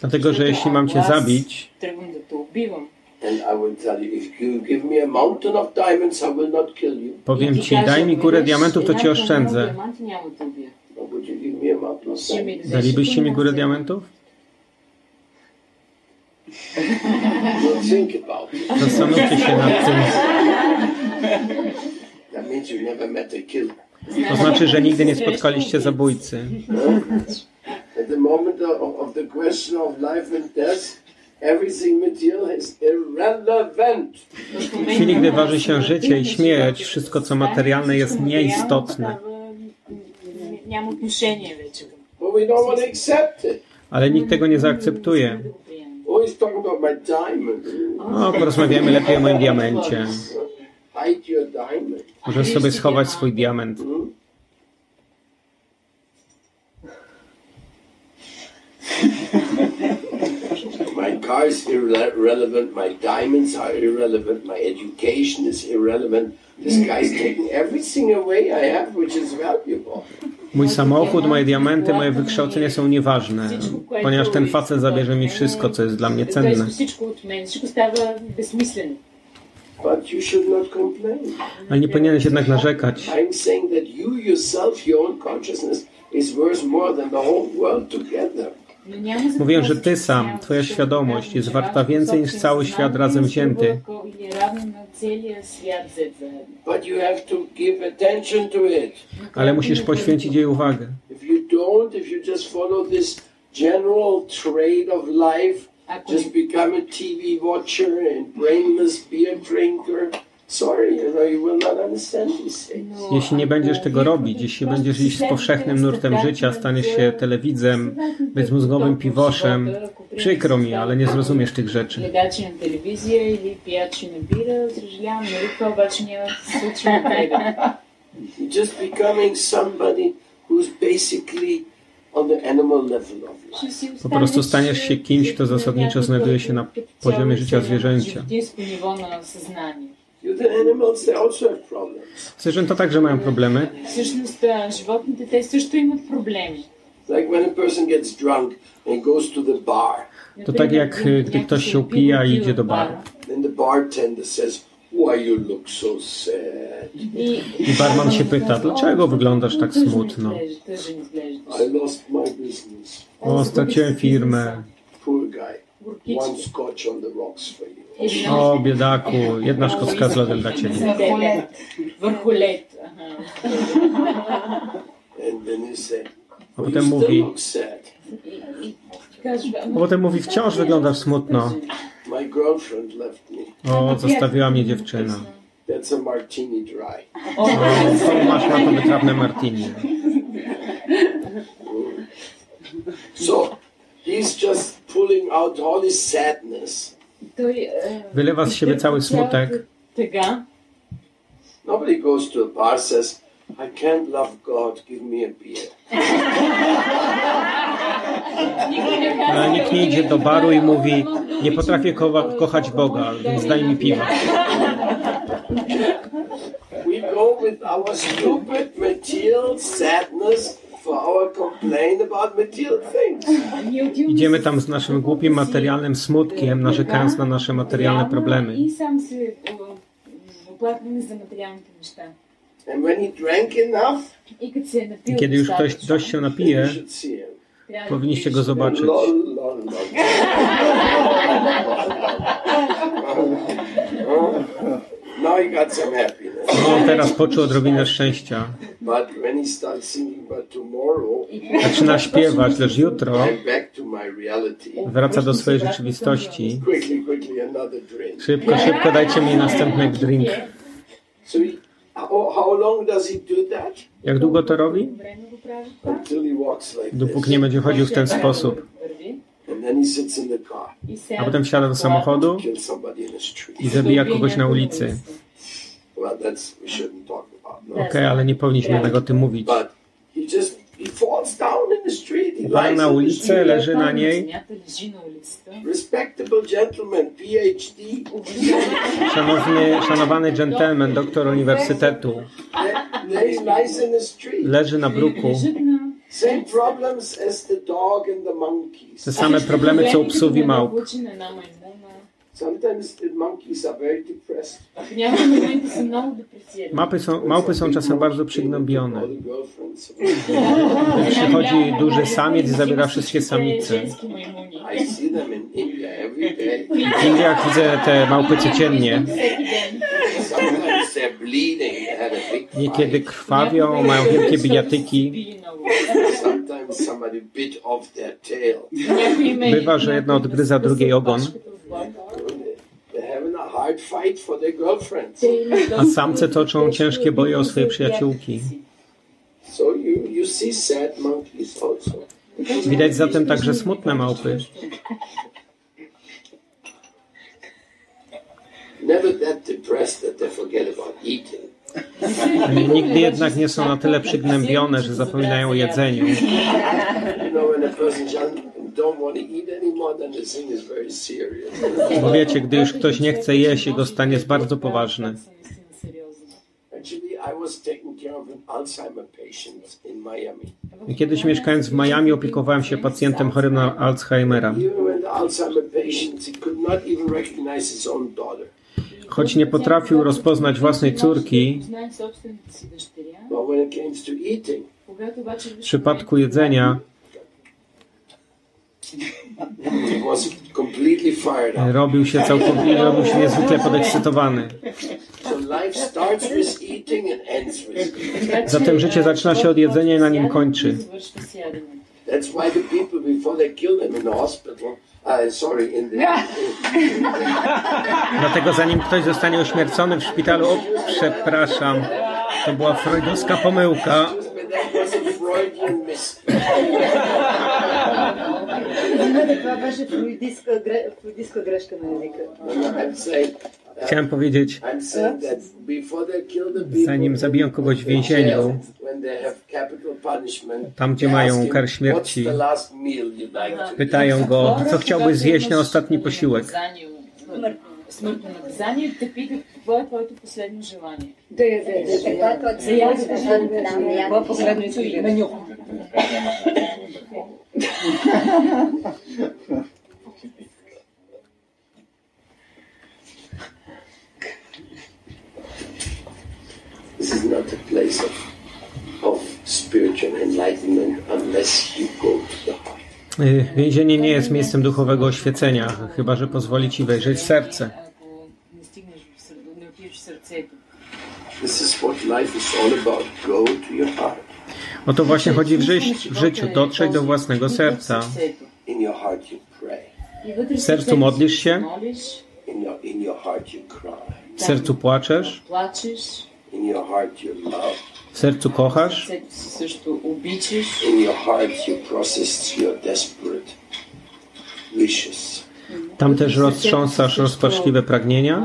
Dlatego, że jeśli mam cię zabić, Powiem ci, daj mi górę diamentów, to cię oszczędzę. Dalibyście mi górę diamentów? Zastanówcie się nad tym. To znaczy, że nigdy nie spotkaliście zabójcy. W chwili, gdy waży się życie i śmierć, wszystko co materialne jest nieistotne. Ale nikt tego nie zaakceptuje. No, porozmawiamy lepiej o moim diamencie. Możesz sobie schować swój diament. irrelevant, my diamonds are irrelevant, my education is irrelevant. This guy's taking everything away I have, which is valuable. Mój samochód, moje diamenty, moje wykształcenie są nieważne, ponieważ ten facet zabierze mi wszystko, co jest dla mnie cenne. Ale nie powinieneś jednak narzekać. I'm Mówię, że Ty sam, Twoja świadomość jest warta więcej niż cały świat razem wzięty. Ale musisz poświęcić jej uwagę. General trade of life, just become a TV watcher and brainless beer drinker. Jeśli nie będziesz tego robić, jeśli będziesz iść z powszechnym nurtem życia, staniesz się telewidzem, bezmózgowym piwoszem. Przykro mi, ale nie zrozumiesz tych rzeczy. Po prostu staniesz się kimś, kto zasadniczo znajduje się na poziomie życia zwierzęcia. животинско ниво на съзнание. You, the animals, they also have problems. Zwierzęta także mają problemy. Всъщност, а, животните, те също имат проблеми. Like when a person gets drunk and goes to the bar, To tak jak y, gdy ktoś się upija i idzie do baru. then the bartender says, Why you look so sad? И, I barman się pyta, dlaczego wyglądasz tak Тъжен smutno? изглежда, тъжен изглеждаш. I lost my business. O, straciłem firmę. Poor guy. One Горкички. scotch on the rocks for you. O, biedaku, jedna szkocka z lodem dla ciebie. Werchulet. A potem mówi. A potem mówi, wciąż wyglądasz smutno. O, zostawiła mnie dziewczyna. O, to masz na to wytrawne martini. So, he's just pulling out all his sadness. Wylewa z siebie cały smutek. Nobody goes to a bar says, I can't love God, give me a beer. No, nikt nie idzie do baru i mówi, nie potrafię ko kochać Boga, więc daj mi piwa. We go with our stupid material sadness Idziemy tam z naszym głupim materialnym smutkiem, narzekając na nasze materialne problemy. I kiedy już ktoś dość się napije, powinniście go zobaczyć. On no, teraz poczuł odrobinę szczęścia. Zaczyna śpiewać, lecz jutro wraca do swojej rzeczywistości. Szybko, szybko dajcie mi następny drink. Jak długo to robi? Dopóki nie będzie chodził w ten sposób. A potem wsiada do samochodu i zabija kogoś na ulicy. Okej, okay, ale nie powinniśmy jednak o tym mówić. Upada na ulicę, leży na niej. Szanowny, szanowany dżentelmen, doktor uniwersytetu, leży na bruku. Te same problemy co u psów małp. Sometimes the monkeys are very depressed. Mapy są, małpy są czasem bardzo przygnębione. Przychodzi duży samiec i zabiera wszystkie samice. W Indiach widzę te małpy codziennie. Niekiedy krwawią, mają wielkie bijatyki. Bywa, że jedna odgryza drugiej ogon. A samce toczą ciężkie boje o swoje przyjaciółki. Widać zatem także smutne małpy. Nigdy jednak nie są na tyle przygnębione, że zapominają o jedzeniu. Bo wiecie, gdy już ktoś nie chce jeść, jego stan jest bardzo poważny. Kiedyś mieszkając w Miami opiekowałem się pacjentem chorym na Alzheimera. Choć nie potrafił rozpoznać własnej córki, w przypadku jedzenia Robił się całkowicie, robił się niezwykle podekscytowany. Zatem życie zaczyna się od jedzenia i na nim kończy. Dlatego zanim ktoś zostanie uśmiercony w szpitalu, o, przepraszam, to była freudowska pomyłka. but that was a Freudian miss. Това беше флуидистка, гре- флуидистка грешка на езика. I'm saying, uh, Chciałem powiedzieć, I'm saying that before they kill the people, zanim zabiją kogoś w więzieniu, when they have capital punishment, Tam, gdzie they mają ask him, kar śmierci, What's the last meal you'd like to eat? pytają go, co chciałbyś zjeść na ostatni posiłek. Смъртно наказание, те питат какво е твоето последно желание. Да да яде. За ядене. Това последно искам меню. This is not a place of, of spiritual enlightenment unless you go to the heart. Więzienie nie jest miejscem duchowego oświecenia, chyba że pozwoli ci wejrzeć w serce. O to właśnie chodzi w, w życiu, dotrzeć do własnego serca. W sercu modlisz się, w sercu płaczesz, sercu kochasz, tam też roztrząsasz rozpaczliwe pragnienia.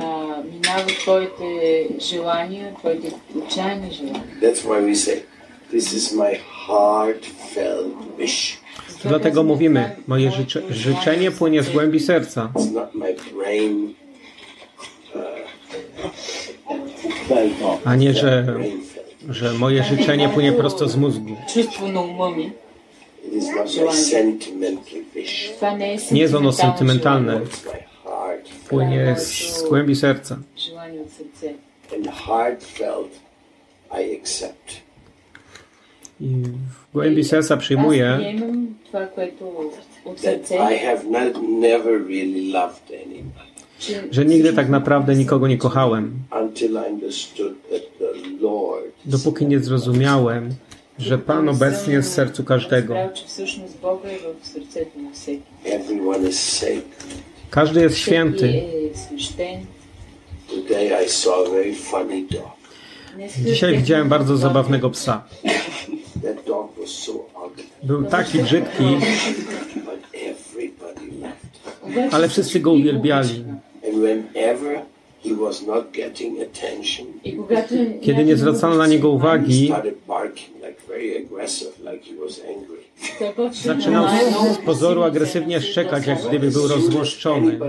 Dlatego mówimy, moje życze, życzenie płynie z głębi serca. A nie, że że moje życzenie płynie prosto z mózgu. Nie jest ono sentymentalne, płynie z głębi serca. I w głębi serca przyjmuję, że nigdy tak naprawdę nikogo nie kochałem, dopóki nie zrozumiałem, że Pan obecnie jest w sercu każdego. Każdy jest święty. Dzisiaj widziałem bardzo zabawnego psa. Był taki brzydki, ale wszyscy go uwielbiali. Kiedy nie zwracano na niego uwagi, zaczynał z pozoru agresywnie szczekać, jak gdyby był rozzłoszczony.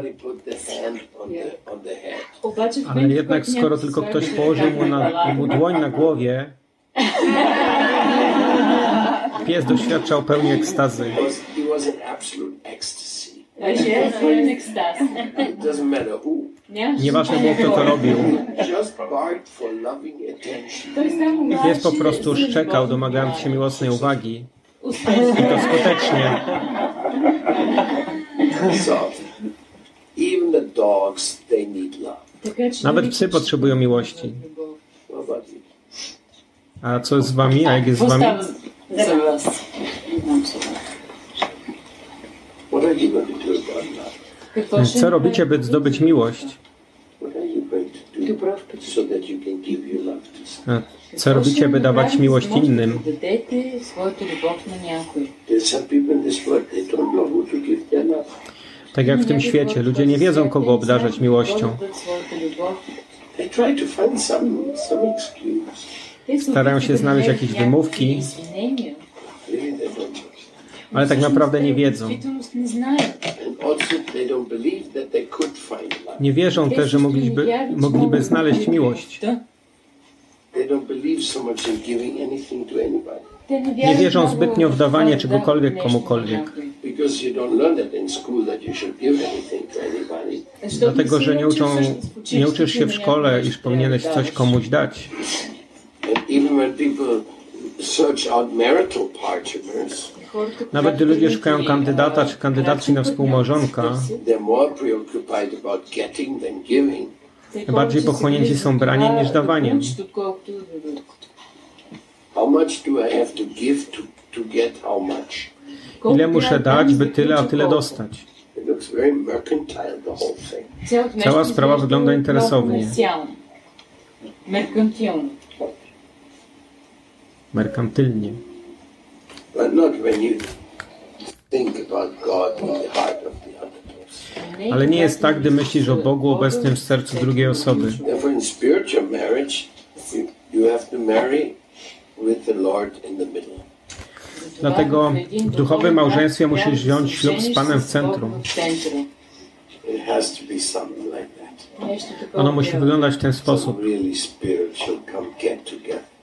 Ale jednak skoro tylko ktoś położył mu, na, mu dłoń na głowie, pies doświadczał pełni ekstazy. Doesn't matter who. Nieważne było, kto to robił. Pies po prostu szczekał, domagając się miłosnej uwagi. I to skutecznie. Nawet psy potrzebują miłości. A co z wami? A jak jest z wami? Co robicie, by zdobyć miłość? Co robicie, by dawać miłość innym? Tak jak w tym świecie, ludzie nie wiedzą, kogo obdarzać miłością. Starają się znaleźć jakieś wymówki. Ale tak naprawdę nie wiedzą. nie wierzą też, że mogliby, mogliby znaleźć miłość. Nie wierzą zbytnio w dawanie czegokolwiek komukolwiek. Dlatego, że nie, uczą, nie uczysz się w szkole, iż powinieneś coś komuś dać. Nawet gdy ludzie szukają kandydata czy kandydatki na współmałżonka, bardziej pochłonięci są braniem niż dawaniem. Ile muszę dać, by tyle, a tyle dostać? Cała sprawa wygląda interesownie. Merkantylnie. But not when you think about God in the heart of the other person. Ale nie jest tak, gdy myślisz o Bogu obecnym w sercu drugiej osoby. Therefore, in spiritual marriage, you, you have to marry with the Lord in the middle. Dlatego w duchowym małżeństwie musisz wziąć ślub z Panem w centrum. Ono musi wyglądać w ten sposób,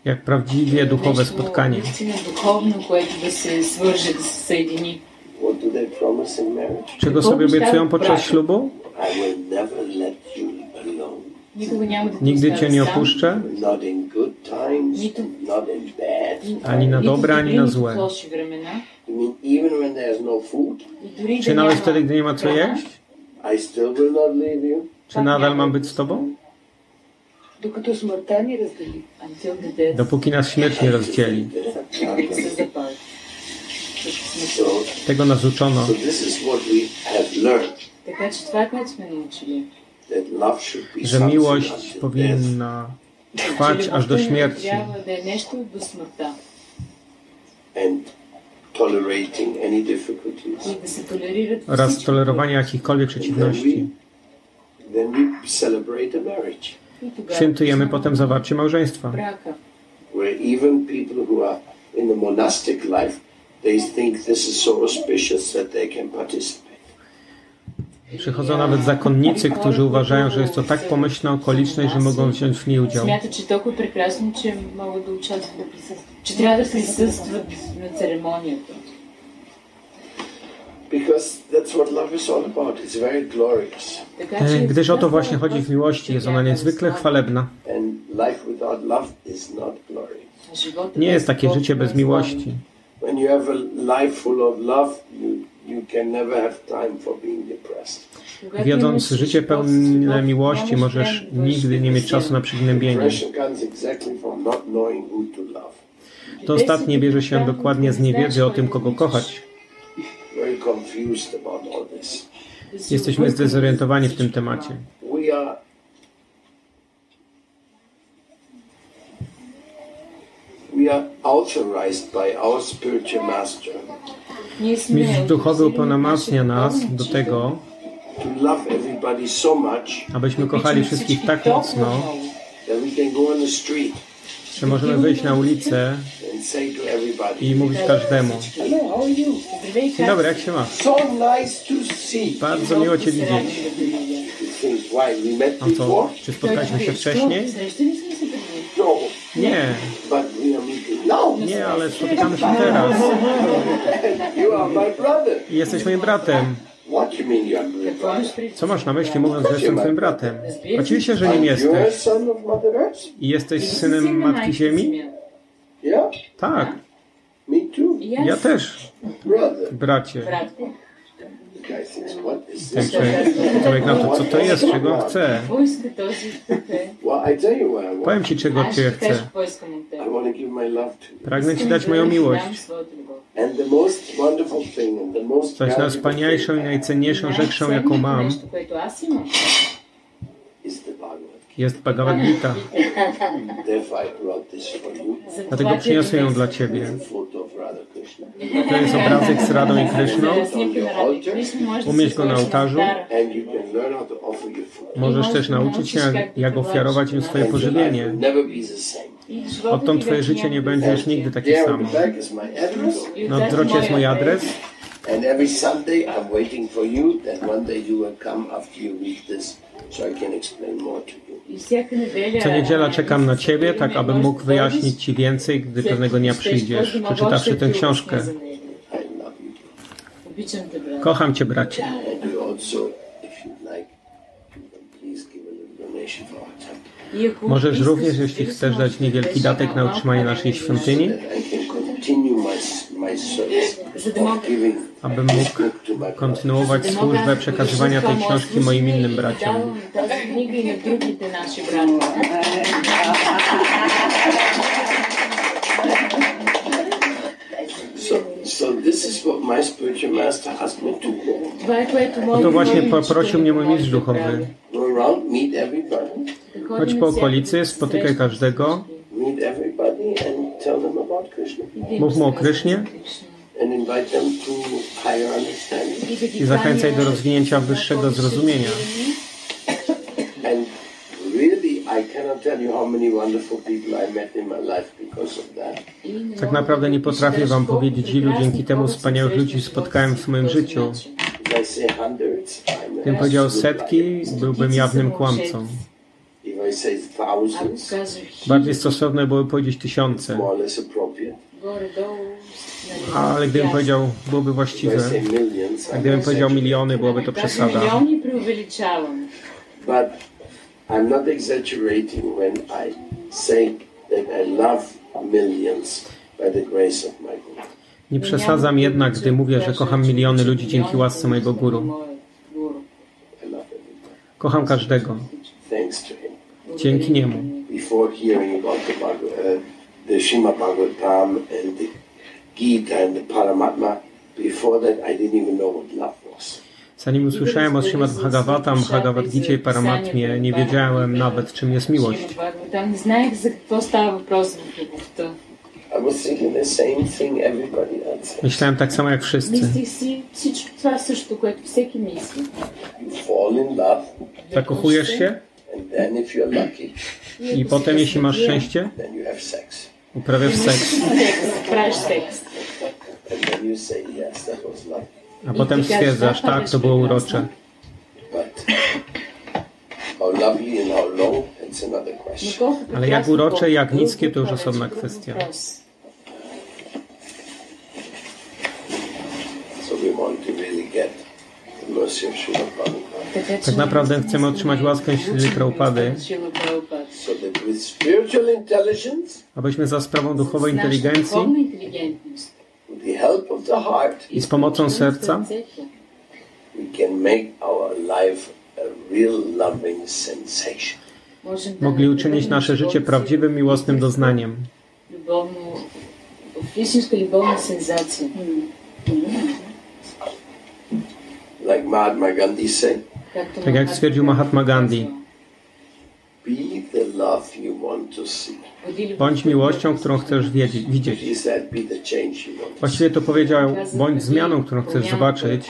jak prawdziwie duchowe spotkanie. Czego sobie obiecują podczas ślubu? Nigdy Cię nie opuszczę, ani na dobre, ani na złe. Czy nawet wtedy, gdy nie ma co jeść? Czy nadal mam być z Tobą? Dopóki nas śmierć nie rozdzieli. Tego nas uczono. Że miłość powinna trwać aż do śmierci. Oraz tolerowanie jakichkolwiek przeciwności. Świętujemy potem zawarcie małżeństwa, брака. where even people who are in the monastic life, they think this is so auspicious that they can participate. Przychodzą nawet zakonnicy, którzy uważają, że jest to tak pomyślna okoliczność, że mogą wziąć w niej udział. Смятат, че е толкова прекрасно, че могат да участват, да присъстват. Че трябва да присъстват на церемонията. Because that's what love is all about. It's very glorious. E, gdyż o to właśnie chodzi w miłości. Jest ona niezwykle chwalebna. Nie jest takie życie bez miłości. Wiodąc życie pełne miłości, możesz nigdy nie mieć czasu na przygnębienie. To ostatnie bierze się dokładnie z niewiedzy o tym, kogo kochać. Jesteśmy zdezorientowani w tym temacie. Mistrz duchowy upełnomacnia nas do tego, abyśmy kochali wszystkich tak mocno, czy możemy wyjść na ulicę i mówić każdemu? Dzień dobry, jak się masz? Bardzo miło Cię widzieć. A co, czy spotkaliśmy się wcześniej? Nie. Nie, ale spotykamy się teraz. Jesteś moim bratem. Co masz na myśli, mówiąc, że jestem twoim bratem? Oczywiście, że nim jesteś. I jesteś synem Matki Ziemi? Tak. Ja też. Bracie. Tak, Ten człowiek na to, co to jest, czego chce. Powiem Ci, czego Cię chcę. Pragnę Ci dać moją miłość. Zaś najwspanialszą i najcenniejszą rzeczą, jaką mam, jest Bhagavad Gita. Dlatego przyniosę ją dla Ciebie. To jest obrazek z Radą i Kryszną. Umieć go na ołtarzu. Możesz też nauczyć się, jak, ofiarować im swoje pożywienie. Odtąd Twoje życie nie będzie już nigdy takie samo. Na odwrocie jest mój adres. And every Sunday I'm waiting for you that one day you will come after you read this so I can explain more to you. Co niedziela czekam na Ciebie, tak abym mógł wyjaśnić Ci więcej, gdy pewnego dnia przyjdziesz, przeczytawszy tę książkę. Kocham Cię, bracie. Możesz również, jeśli chcesz, dać niewielki datek na utrzymanie naszej świątyni, abym mógł kontynuować służbę przekazywania tej książki moim innym braciom nigdy nie drugi ty nasz brat. No, no to właśnie poprosił mnie mój mistrz duchowy. Chodź po okolicy, spotykaj każdego. Mów mu o Krysznie i zachęcaj do rozwinięcia wyższego zrozumienia. Tak naprawdę nie potrafię Wam powiedzieć, ilu dzięki temu wspaniałych ludzi spotkałem w moim życiu. Gdybym powiedział setki, byłbym jawnym kłamcą. Bardziej stosowne byłoby powiedzieć tysiące. Ale gdybym powiedział, byłoby właściwe. A gdybym powiedział miliony, byłoby to przesada. I'm not exaggerating when I say that I love millions by the grace of my Guru. Nie przesadzam jednak, gdy mówię, że kocham miliony ludzi dzięki łasce mojego guru. Kocham każdego. Dzięki niemu. Gita and the Paramatma, before that I didn't even know what love was. Zanim usłyszałem o Srimad Bhagavatam, Bhagavad Gita i Paramatmie, nie wiedziałem nawet, czym jest miłość. Myślałem tak samo jak wszyscy. Zakochujesz się? I potem, jeśli masz szczęście, uprawiasz seks. Uprawiasz seks. A potem stwierdzasz, tak, to było urocze. Ale jak urocze, jak niskie, to już osobna kwestia. Tak naprawdę chcemy otrzymać łaskę Śrili Prabhupady, abyśmy za sprawą duchowej inteligencji i z pomocą serca. Mogli uczynić nasze życie prawdziwym, miłosnym doznaniem. Tak jak stwierdził Mahatma Gandhi, be the love you want to see. Bądź miłością, którą chcesz wiedzieć, widzieć. Właściwie to powiedział, bądź zmianą, którą chcesz zobaczyć.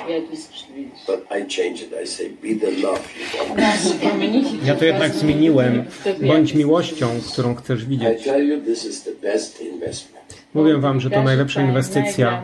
Ja to jednak zmieniłem. Bądź miłością, którą chcesz widzieć. Mówię wam, że to najlepsza inwestycja.